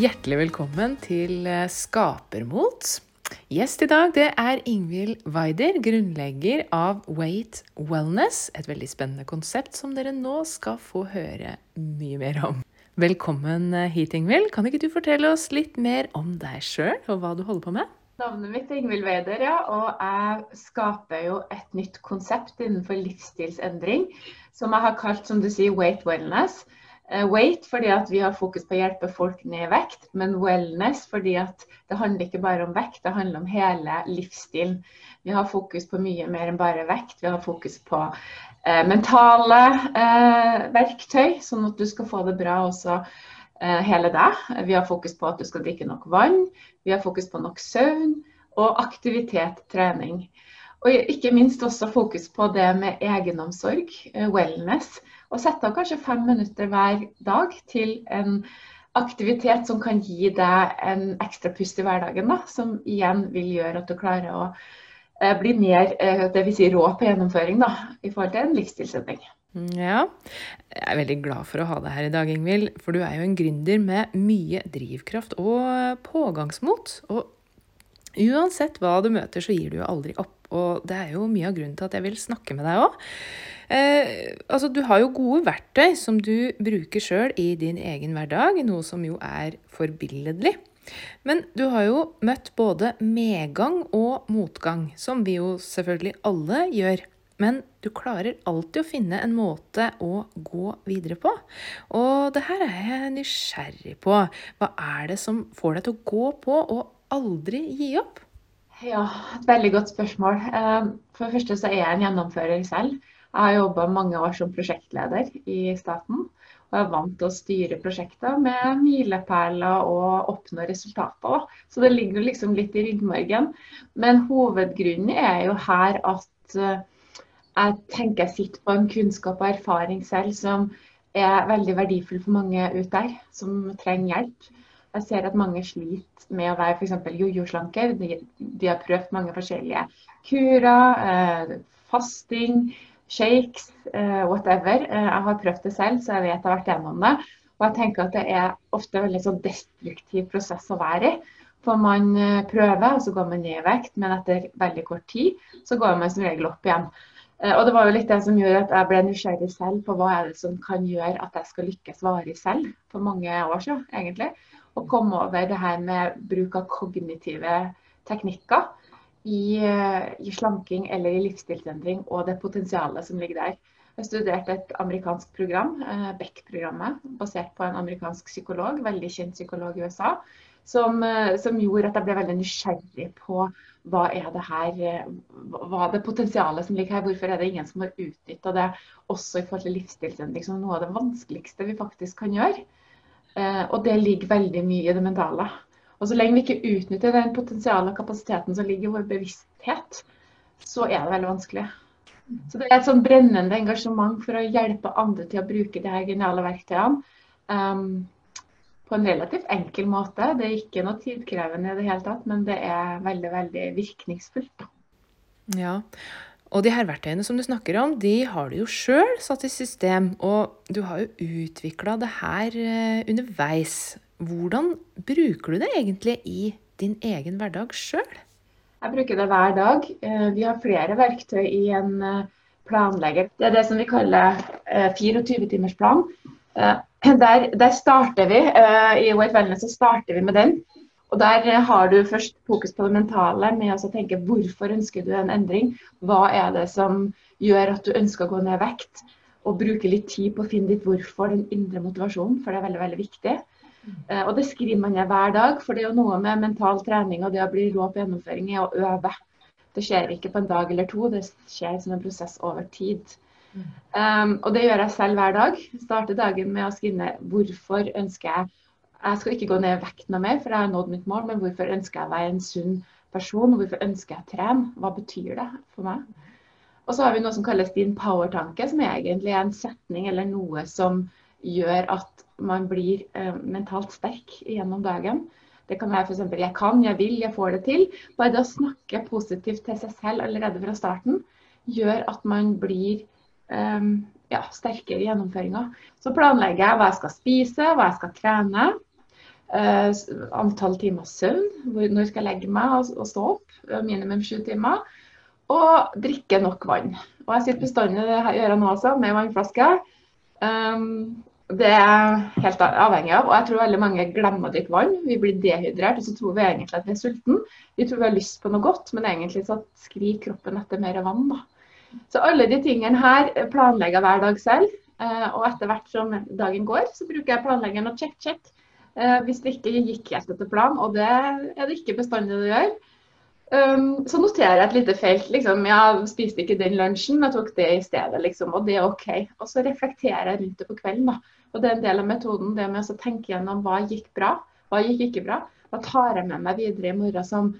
Hjertelig velkommen til eh, Skapermot. Gjest i dag det er Ingvild Weider, grunnlegger av Weight Wellness. Et veldig spennende konsept som dere nå skal få høre mye mer om. Velkommen eh, hit, Ingvild. Kan ikke du fortelle oss litt mer om deg sjøl og hva du holder på med? Navnet mitt er Ingvild Weider, ja, og jeg skaper jo et nytt konsept innenfor livsstilsendring som jeg har kalt, som du sier, Weight Wellness. Eh, weight fordi at vi har fokus på å hjelpe folk ned i vekt, men wellness fordi at det handler ikke bare om vekt, det handler om hele livsstilen. Vi har fokus på mye mer enn bare vekt. Vi har fokus på eh, mentale eh, verktøy, sånn at du skal få det bra også hele deg. Vi har fokus på at du skal drikke nok vann. Vi har fokus på nok søvn og aktivitet, trening. Og ikke minst også fokus på det med egenomsorg, eh, wellness og sette av kanskje fem minutter hver dag til en aktivitet som kan gi deg en ekstra pust i hverdagen, da, som igjen vil gjøre at du klarer å eh, bli mer eh, det vil si, rå på gjennomføring da, i forhold til en livsstilsendring. Ja, jeg er veldig glad for å ha deg her i dag, Ingvild. For du er jo en gründer med mye drivkraft og pågangsmot. Og uansett hva du møter, så gir du jo aldri opp. Og det er jo mye av grunnen til at jeg vil snakke med deg òg. Eh, altså, du har jo gode verktøy som du bruker sjøl i din egen hverdag, noe som jo er forbilledlig. Men du har jo møtt både medgang og motgang, som vi jo selvfølgelig alle gjør. Men du klarer alltid å finne en måte å gå videre på. Og det her er jeg nysgjerrig på. Hva er det som får deg til å gå på og aldri gi opp? Ja, et veldig godt spørsmål. Eh, for det første så er jeg en gjennomfører selv. Jeg har jobba mange år som prosjektleder i staten. Og jeg er vant til å styre prosjekter med milepæler og oppnå resultater. Så det ligger liksom litt i ryggmargen. Men hovedgrunnen er jo her at eh, jeg tenker jeg sitter på en kunnskap og erfaring selv som er veldig verdifull for mange ut der, som trenger hjelp. Jeg ser at mange sliter med å være f.eks. jojo-slanke. De, de, har prøvd mange forskjellige kurer, eh, fasting, shakes, eh, whatever. Eh, jeg har prøvd det selv, så jeg vet jeg har vært gjennom det. Og jeg tenker at det er ofte en veldig sånn destruktiv prosess å være i. For man prøver, og så går man ned i vekt, men etter veldig kort tid så går man som regel opp igjen. Eh, og det var jo litt det som gjorde at jeg ble nysgjerrig selv på hva er det som kan gjøre at jeg skal lykkes varig selv, for mange år siden egentlig å komme over det her med bruk av kognitive teknikker i, eh, i slanking eller i livsstilsendring, og det potensialet som ligger der. Jeg studerte et amerikansk program, eh, Beck-programmet, basert på en amerikansk psykolog, veldig kjent psykolog i USA, som, som, gjorde at jeg ble veldig nysgjerrig på hva er det her, hva er det potensialet som ligger her, hvorfor er det ingen som har utnytta det også i forhold til livsstilsendring som noe av det vanskeligste vi faktisk kan gjøre. Eh, og det ligger veldig mye i det mentale. Og så lenge vi ikke utnytter den potensiale kapasiteten som ligger i vår bevissthet, så er det veldig vanskelig. Så det er et sånn brennende engasjement for å hjelpe andre til å bruke de her geniale verktøyene um, på en relativt enkel måte. Det er ikke noe tidkrevende i det hele tatt, men det er veldig, veldig virkningsfullt. Ja, og de her verktøyene som du snakker om, de har du jo sjøl satt i system. Og du har jo utvikla det her eh, underveis. Hvordan bruker du det egentlig i din egen hverdag sjøl? Jeg bruker det hver dag. Eh, vi har flere verktøy i en eh, planlegger. Det er det som vi kaller 24-timersplan. Der, der starter vi, I White Wellness så starter vi med den. Og Der har du først fokus på det mentale med å tenke hvorfor ønsker du en endring. Hva er det som gjør at du ønsker å gå ned vekt? Og bruke litt tid på å finne ditt hvorfor, den indre motivasjonen, for det er veldig veldig viktig. Eh, og Det skriver man ned hver dag, for det er jo noe med mental trening og det å bli rå på gjennomføring er å øve. Det skjer ikke på en dag eller to, det skjer som en prosess over tid. Um, og det gjør jeg selv hver dag. Starter dagen med å skrive hvorfor ønsker jeg jeg skal ikke gå ned i vekt noe mer, for jeg har nådd mitt mål. Men hvorfor ønsker jeg å være en sunn person? Hvorfor ønsker jeg å trene? Hva betyr det for meg? Og så har vi noe som kalles din power-tanke, som er egentlig en setning eller noe som gjør at man blir eh, mentalt sterk gjennom dagen. Det kan være f.eks.: Jeg kan, jeg vil, jeg får det til. Bare det å snakke positivt til seg selv allerede fra starten gjør at man blir ja, sterkere gjennomføringer. Så planlegger jeg hva jeg skal spise, hva jeg skal trene. Uh, antall timer søvn, når skal legge meg og, stå opp. Minimum sju timer. Og drikke nok vann. Og jeg sitter bestandig det gjør jeg nå også, med vannflaske. Um, det er helt avhengig av. Og jeg tror veldig mange glemmer å drikke vann. Vi blir dehydrert, og så tror vi egentlig at vi er sulten. Vi tror vi har lyst på noe godt, men egentlig så skriker kroppen etter mer vann. da. Så alle de tingene her planlegger jeg hver dag selv. Eh, og etter hvert som dagen går, så bruker jeg planleggeren og check, check. Eh, hvis det ikke gikk helt etter planen, og det er det ikke bestandig det gjør, um, så noterer jeg et lite felt. liksom, Jeg spiste ikke den lunsjen, jeg tok det i stedet. liksom, Og det er OK. Og så reflekterer jeg rundt det på kvelden. da. Og det er en del av metoden, det med å tenke gjennom hva gikk bra, hva gikk ikke bra. Hva tar jeg med meg videre i morgen som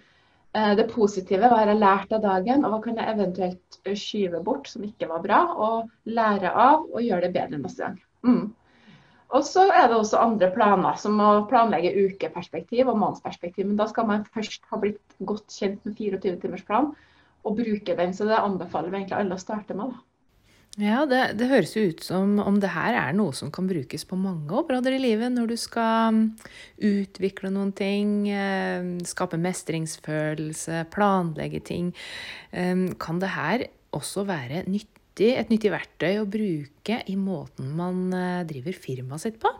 det positive, hva har jeg lært av dagen, og hva kan jeg eventuelt eh, skyve bort som ikke var bra, og lære av og gjøre det bedre neste gang. Mm. Og så er det også andre planer, som å planlegge ukeperspektiv og månedsperspektiv. Men da skal man først ha blitt godt kjent med 24-timersplan og bruke den. Så det anbefaler vi egentlig alle å starte med. da. Ja, det, det, høres jo ut som om det her er noe som kan brukes på mange områder i livet. Når du skal mm, utvikle noen ting, eh, skape mestringsfølelse, planlegge ting. Eh, kan det her også være nyttig, et nyttig verktøy å bruke i måten man eh, driver firmaet sitt på?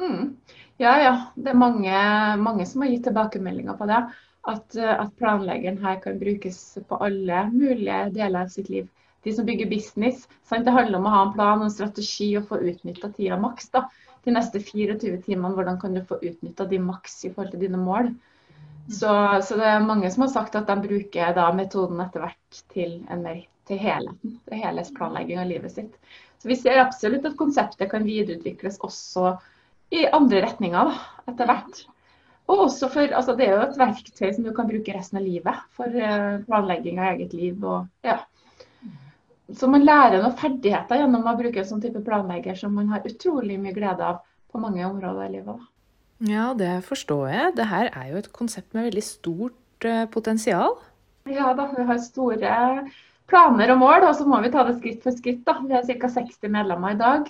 Mm. Ja, ja. Det er mange, mange, som har gitt tilbakemeldinger på det. At, at planleggeren her kan brukes på alle mulige deler av sitt liv de som bygger business. Sant? Det handler om å ha en plan og en strategi og få utnytta tida maks. da. De neste 24 timene, hvordan kan du få utnytta de maks i forhold til dine mål. Så, så, det er mange som har sagt at de bruker da metoden etter hvert til, mer, til helheten. Til helhetsplanlegging av livet sitt. Så vi ser absolutt at konseptet kan videreutvikles også i andre retninger da, etter hvert. Og også for, altså Det er jo et verktøy som du kan bruke resten av livet for eh, planlegging av eget liv. og ja, så man lærer noen ferdigheter gjennom å bruke en sånn type planlegger som man har utrolig mye glede av på mange områder i livet. Ja, det forstår jeg. Det her er jo et konsept med veldig stort uh, potensial. Ja da, vi har store planer og mål, og så må vi ta det skritt for skritt. da. Vi har ca. 60 medlemmer i dag,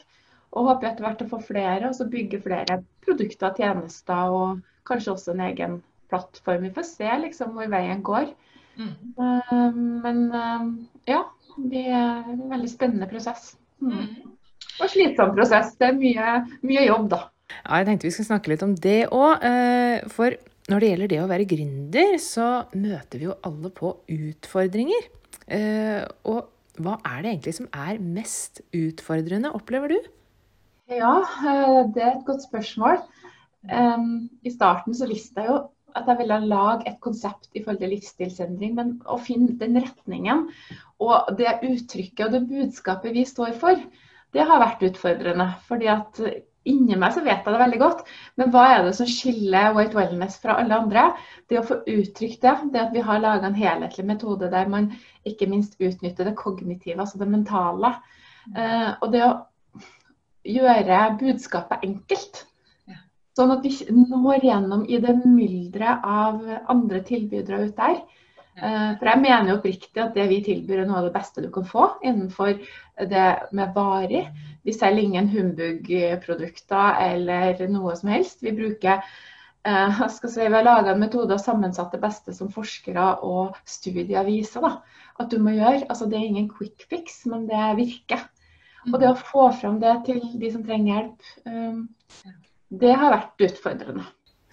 og håper etter hvert å få flere. Og så bygge flere produkter og tjenester, og kanskje også en egen plattform. Vi får se liksom hvor veien går. Mm. Uh, men uh, ja, det er en veldig spennende prosess. Mm. mm. Og slitsom prosess. Det er mye, mye, jobb, da. Ja, jeg tenkte vi skulle snakke litt om det òg. Eh, for når det gjelder det å være gründer, så møter vi jo alle på utfordringer. Eh, og hva er det egentlig som er mest utfordrende, opplever du? Ja, eh, det er et godt spørsmål. I starten så visste jeg jo at jeg ville lage et konsept i forhold til livsstilsendring, men å finne den retningen og det uttrykket og det budskapet vi står for, det har vært utfordrende. fordi at inni meg så vet jeg det veldig godt, men hva er det som skiller White Wellness fra alle andre? Det å få uttrykt det, det at vi har laga en helhetlig metode der man ikke minst utnytter det kognitive, altså det mentale. Eh, og det å gjøre budskapet enkelt. Sånn at vi når gjennom i det mylderet av andre tilbydere ute der. Eh, for jeg mener jo oppriktig at det vi tilbyr er noe av det beste du kan få innenfor det med varig. Vi selger ingen humbug-produkter eller noe som helst. Vi bruker eh, skal si, Vi har laga en metode og sammensatt det beste som forskere og studier viser da, at du må gjøre. Altså, det er ingen quick fix, men det virker. Og det å få fram det til de som trenger hjelp, um, det har vært utfordrende.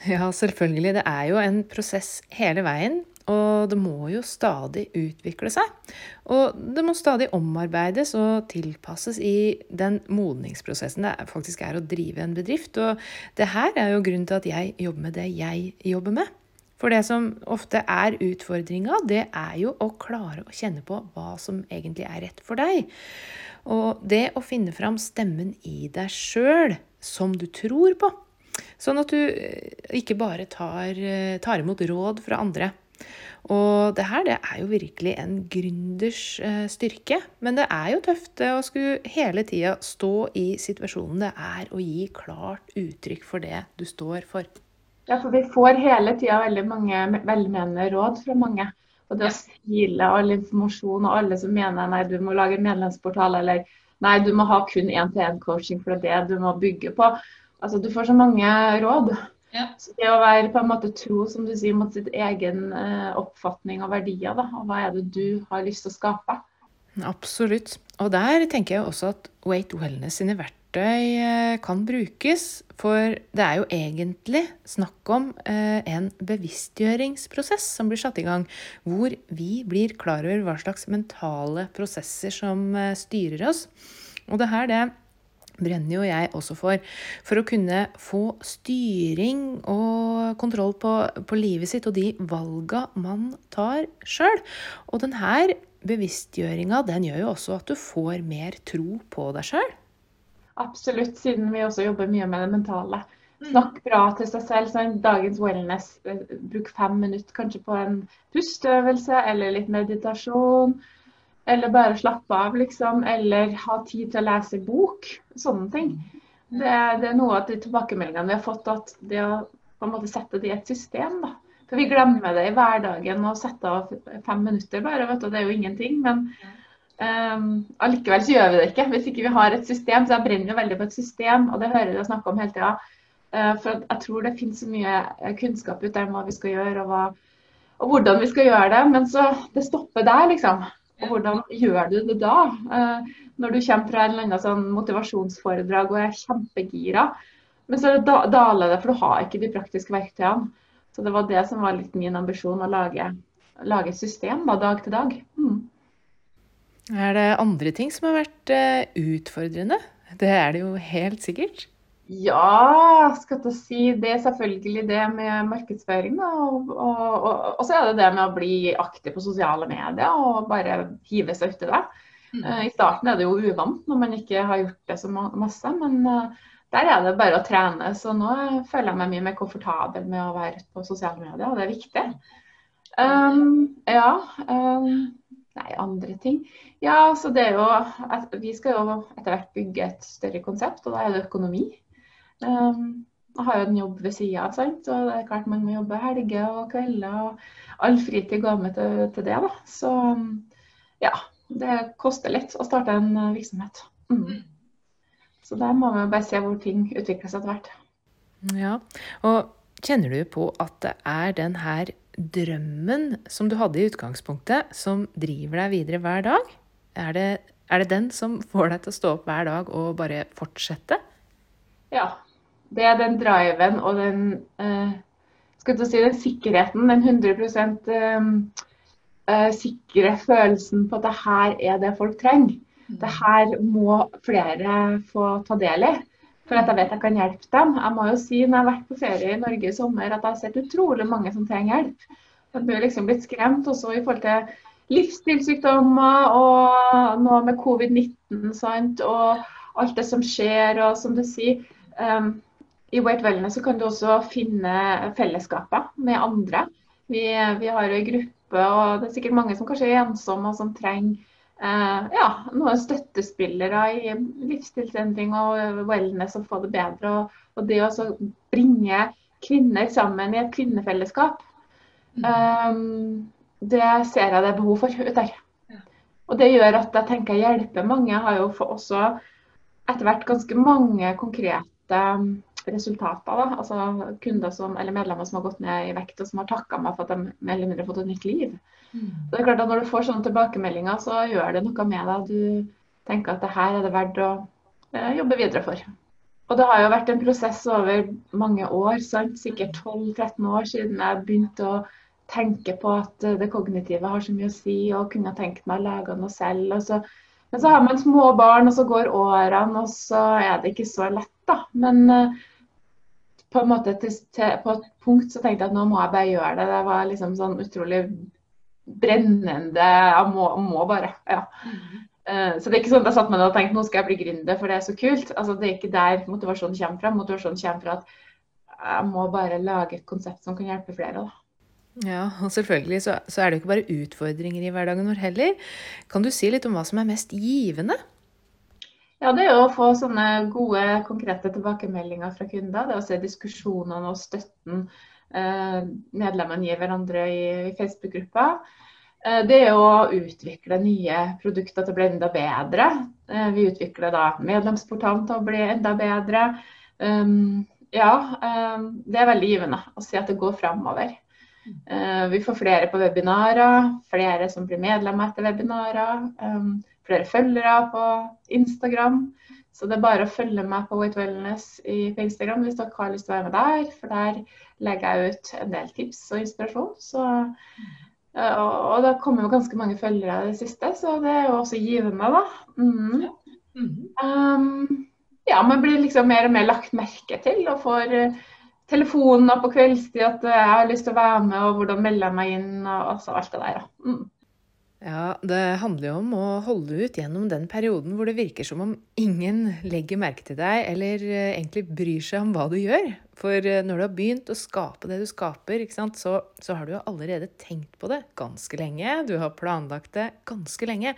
Ja, selvfølgelig. Det er jo en prosess hele veien. Og det må jo stadig utvikle seg. Og det må stadig omarbeides og tilpasses i den modningsprosessen det faktisk er å drive en bedrift. Og det her er jo grunnen til at jeg jobber med det jeg jobber med. For det som ofte er utfordringa, det er jo å klare å kjenne på hva som egentlig er rett for deg. Og det å finne fram stemmen i deg sjøl som du tror på. Sånn at du eh, ikke bare tar, eh, tar imot råd fra andre. Og det her det er jo virkelig en gründers eh, styrke. Men det er jo tøft å skulle hele tida stå i situasjonen det er å gi klart uttrykk for det du står for. Ja, for vi får hele tida veldig mange velmenende råd fra mange. Og det å stile all informasjon og alle som mener nei, du må lage en medlemsportal eller nei, du må ha kun én-til-én-coaching for det er det du må bygge på. Altså, Du får så mange råd. Ja. Så det å være på en måte tro som du sier, mot sitt egen eh, oppfatning og verdier, da, og hva er det du har lyst til å skape? Absolutt. Og der tenker jeg også at Weight Wellness sine verktøy verktøy eh, kan brukes. For det er jo egentlig snakk om eh, en bevisstgjøringsprosess som blir satt i gang, hvor vi blir klar over hva slags mentale prosesser som eh, styrer oss. Og det her, det brenner jo jeg også for. For å kunne få styring og kontroll på, på livet sitt og de valga man tar sjøl. Og denne bevisstgjøringa den gjør jo også at du får mer tro på deg sjøl. Absolutt, siden vi også jobber mye med det mentale. Mm. Snakk bra til seg selv. Sånn, dagens wellness, eh, bruk fem minutter kanskje på en pusteøvelse eller litt meditasjon. Eller bare slappe av, liksom. Eller ha tid til å lese bok. Sånne ting. Mm. Det, det er noe av de tilbakemeldingene vi har fått, at det å på en måte sette det i et system. da. For vi glemmer det i hverdagen å sette av fem minutter bare. vet du, Det er jo ingenting. men Um, allikevel så gjør vi det ikke hvis ikke vi har et system. Så jeg brenner jo veldig på et system, og det hører jeg snakke om hele tida. Uh, for jeg tror det finnes så mye kunnskap ut der om hva vi skal gjøre og, hva, og, hvordan vi skal gjøre det. Men så det stopper der, liksom. Og hvordan gjør du det da? Uh, når du kommer fra en eller annen sånn motivasjonsforedrag og er kjempegira. Men så da, daler det, for du har ikke de praktiske verktøyene. Så det var det som var litt min ambisjon, å lage, lage et system da, dag til dag. Mm. Er det andre ting som har vært uh, utfordrende? Det er det jo helt sikkert. Ja, skal jeg si. Det er selvfølgelig det med markedsføring. Og, og, og, og, så er det det med å bli aktiv på sosiale medier og bare hive seg uti det. Mm. Uh, I starten er det jo uvant når man ikke har gjort det så masse, men uh, der er det bare å trene. Så nå føler jeg meg mye mer komfortabel med å være på sosiale medier, og det er viktig. Um, ja. Um, Nei, andre ting. Ja, så det er jo Vi skal jo etter hvert bygge et større konsept, og da er det økonomi. Um, jeg har jo en jobb ved sida av, sant? og det er klart man må jobbe helger og kvelder. og All fritid går med til, til, det. da. Så ja, det koster litt å starte en virksomhet. Mm. Så der må vi bare se hvor ting utvikler seg etter hvert. Ja, og kjenner du på at det er den her drømmen som du hadde i utgangspunktet, som driver deg videre hver dag? Er det, er det den som får deg til å stå opp hver dag og bare fortsette? Ja. Det er den driven og den eh, si, den sikkerheten, den 100 eh, eh, sikre følelsen på at det her er det folk trenger. Mm. Det her må flere få ta del i for at jeg vet jeg kan hjelpe dem. Jeg må jo si når jeg har vært på ferie i Norge i sommer, at jeg har sett utrolig mange som trenger hjelp. Jeg blir liksom blitt skremt også i forhold til livsstilssykdommer og noe med covid-19 og alt det som skjer. Og som du sier, um, i Weight Wellness så kan du også finne fellesskaper med andre. Vi, vi har jo en gruppe, og det er sikkert mange som kanskje er ensomme og som trenger ja, noen støttespillere i livsstilsendring og wellness og få det bedre. Og, og det å bringe kvinner sammen i et kvinnefellesskap, um, det ser jeg det er behov for der. Og det gjør at jeg tenker jeg hjelper mange. Jeg har jo også etter hvert ganske mange konkrete resultater. Da. Altså kunder som, eller medlemmer som har gått ned i vekt og som har takka meg for at de mer eller mindre har fått et nytt liv. Det er klart at Når du får sånne tilbakemeldinger, så gjør det noe med deg. Du tenker at det her er det verdt å eh, jobbe videre for. Og det har jo vært en prosess over mange år, sant? sikkert 12-13 år siden jeg begynte å tenke på at det kognitive har så mye å si, og kunne tenkt meg å lage noe selv. Så, men så har man små barn, og så går årene, og så er det ikke så lett, da. Men uh, på til, til, på et punkt så tenkte jeg at nå må jeg bare gjøre det. Det var liksom sånn utrolig brennende Jeg må, må bare. Ja. Mm. Uh, så det er ikke sånn at jeg satt meg ned og tenkte nå skal jeg bli gründer, for det er så kult. Altså, det er ikke der motivasjonen kommer fra. Motivasjonen kommer fra at jeg må bare lage et konsept som kan hjelpe flere. da. Ja, og selvfølgelig så, så er det jo ikke bare utfordringer i hverdagen vår heller. Kan du si litt om hva som er mest givende? Ja, det er å få sånne gode, konkrete tilbakemeldinger fra kunder. Det er å se diskusjonene og støtten eh, medlemmene gir hverandre i, Facebook-gruppa. Eh, det er å utvikle nye produkter til å bli enda bedre. Eh, vi utvikler da medlemsportalen til å bli enda bedre. Um, ja, um, det er veldig givende å se at det går framover. Vi får flere på webinarer, flere som blir medlemmer etter webinarer. Um, flere følgere på Instagram. Så det er bare å følge meg på White Wellness i, på Instagram hvis dere har lyst til å være med der. For der legger jeg ut en del tips og inspirasjon. Så, eh, og, og det kommer jo ganske mange følgere i det siste, så det er jo også givende, da. Mm. Um, ja, man blir liksom mer og mer lagt merke til og får uh, telefoner på kveldstid at uh, jeg har lyst til å være med, og hvordan melder jeg meg inn, og altså alt det der. Da. Mm. Ja, det handler jo om å holde ut gjennom den perioden hvor det virker som om ingen legger merke til deg, eller eh, egentlig bryr seg om hva du gjør. For eh, når du har begynt å skape det du skaper, så, så, har du jo allerede tenkt på det ganske lenge. Du har planlagt det ganske lenge.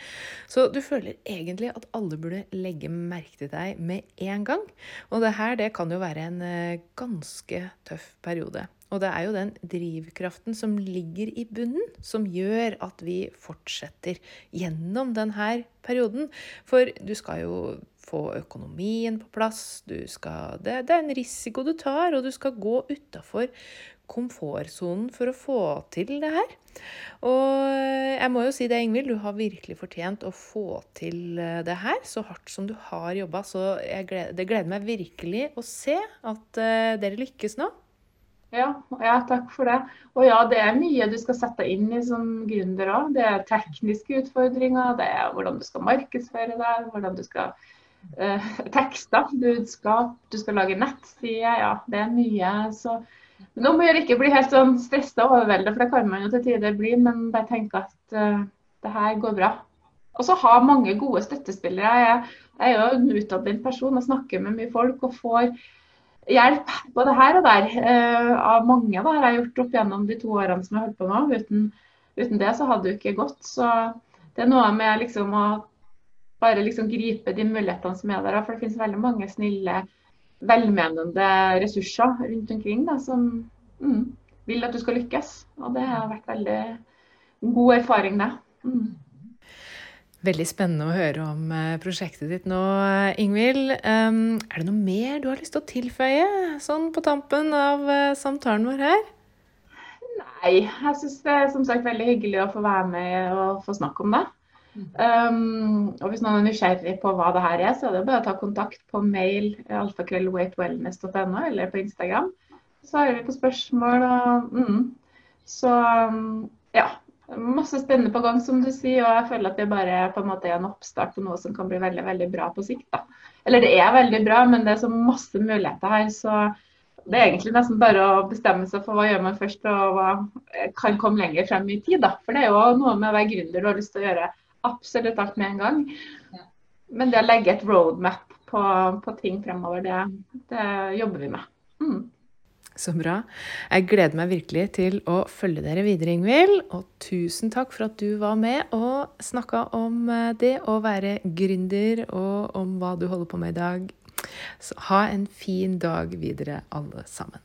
Så du føler egentlig at alle burde legge merke til deg med en gang. Og det her, det kan jo være en eh, ganske tøff periode. Og det er jo den drivkraften som ligger i bunnen, som gjør at vi fortsetter gjennom denne perioden. For du skal jo få økonomien på plass, skal, det, det, er en risiko du tar, og du skal gå utafor komfortsonen for å få til det her. Og jeg må jo si det, Ingvild, du har virkelig fortjent å få til eh, det her så hardt som du har jobba. Så gleder, det gleder meg virkelig å se at uh, dere lykkes nå. Ja, ja, takk for det. Og ja, det er mye du skal sette inn i som gründer òg. Det er tekniske utfordringer, det er hvordan du skal markedsføre deg, hvordan du skal eh, tekste budskap, du skal lage nettsider. Ja, det er mye. Så nå må jeg ikke bli helt sånn stressa og overveldet, for det kan man jo til tider bli, men bare tenke at uh, det her går bra. Og så ha mange gode støttespillere. Jeg, jeg er jo en utadvendt person og snakker med mye folk og får hjelp både her og der uh, av mange. da, har jeg gjort opp gjennom de to årene som jeg holdt på nå. Uten, uten, det så hadde det ikke gått. Så det er noe med liksom å bare liksom gripe de mulighetene som er der. For det finnes veldig mange snille, velmenende ressurser rundt omkring da, som mm, vil at du skal lykkes. Og det har vært veldig god erfaring, det. Mm. Veldig spennende å høre om eh, prosjektet ditt nå, Ingvild. Er det noe mer du har lyst til å tilføye sånn på tampen av eh, samtalen vår her? Nei, jeg syns det er som sagt veldig hyggelig å få være med og få snakke om det. Um, og hvis noen er nysgjerrig på hva det her er, så er det bare å ta kontakt på mail alfakrøllweightwellness.no eller på Instagram. Så svarer vi på spørsmål og mm. Så ja, masse spennende på gang, som du sier. Og jeg føler at det bare på en måte er en oppstart på noe som kan bli veldig veldig bra på sikt. da. Eller det er veldig bra, men det er så masse muligheter her. så det er egentlig nesten bare å bestemme seg for hva gjør man først, og hva kan komme lenger frem i tid. da. For det er jo noe med å være gründer, du har lyst til å gjøre absolutt alt med en gang. Men det å legge et roadmap på, på ting fremover, det, det, jobber vi med. Mm. Så bra. Jeg gleder meg virkelig til å følge dere videre, Ingvild. Og tusen takk for at du var med og snakka om eh, det å være gründer, og om hva du holder på med i dag. Så ha en fin dag videre, alle sammen.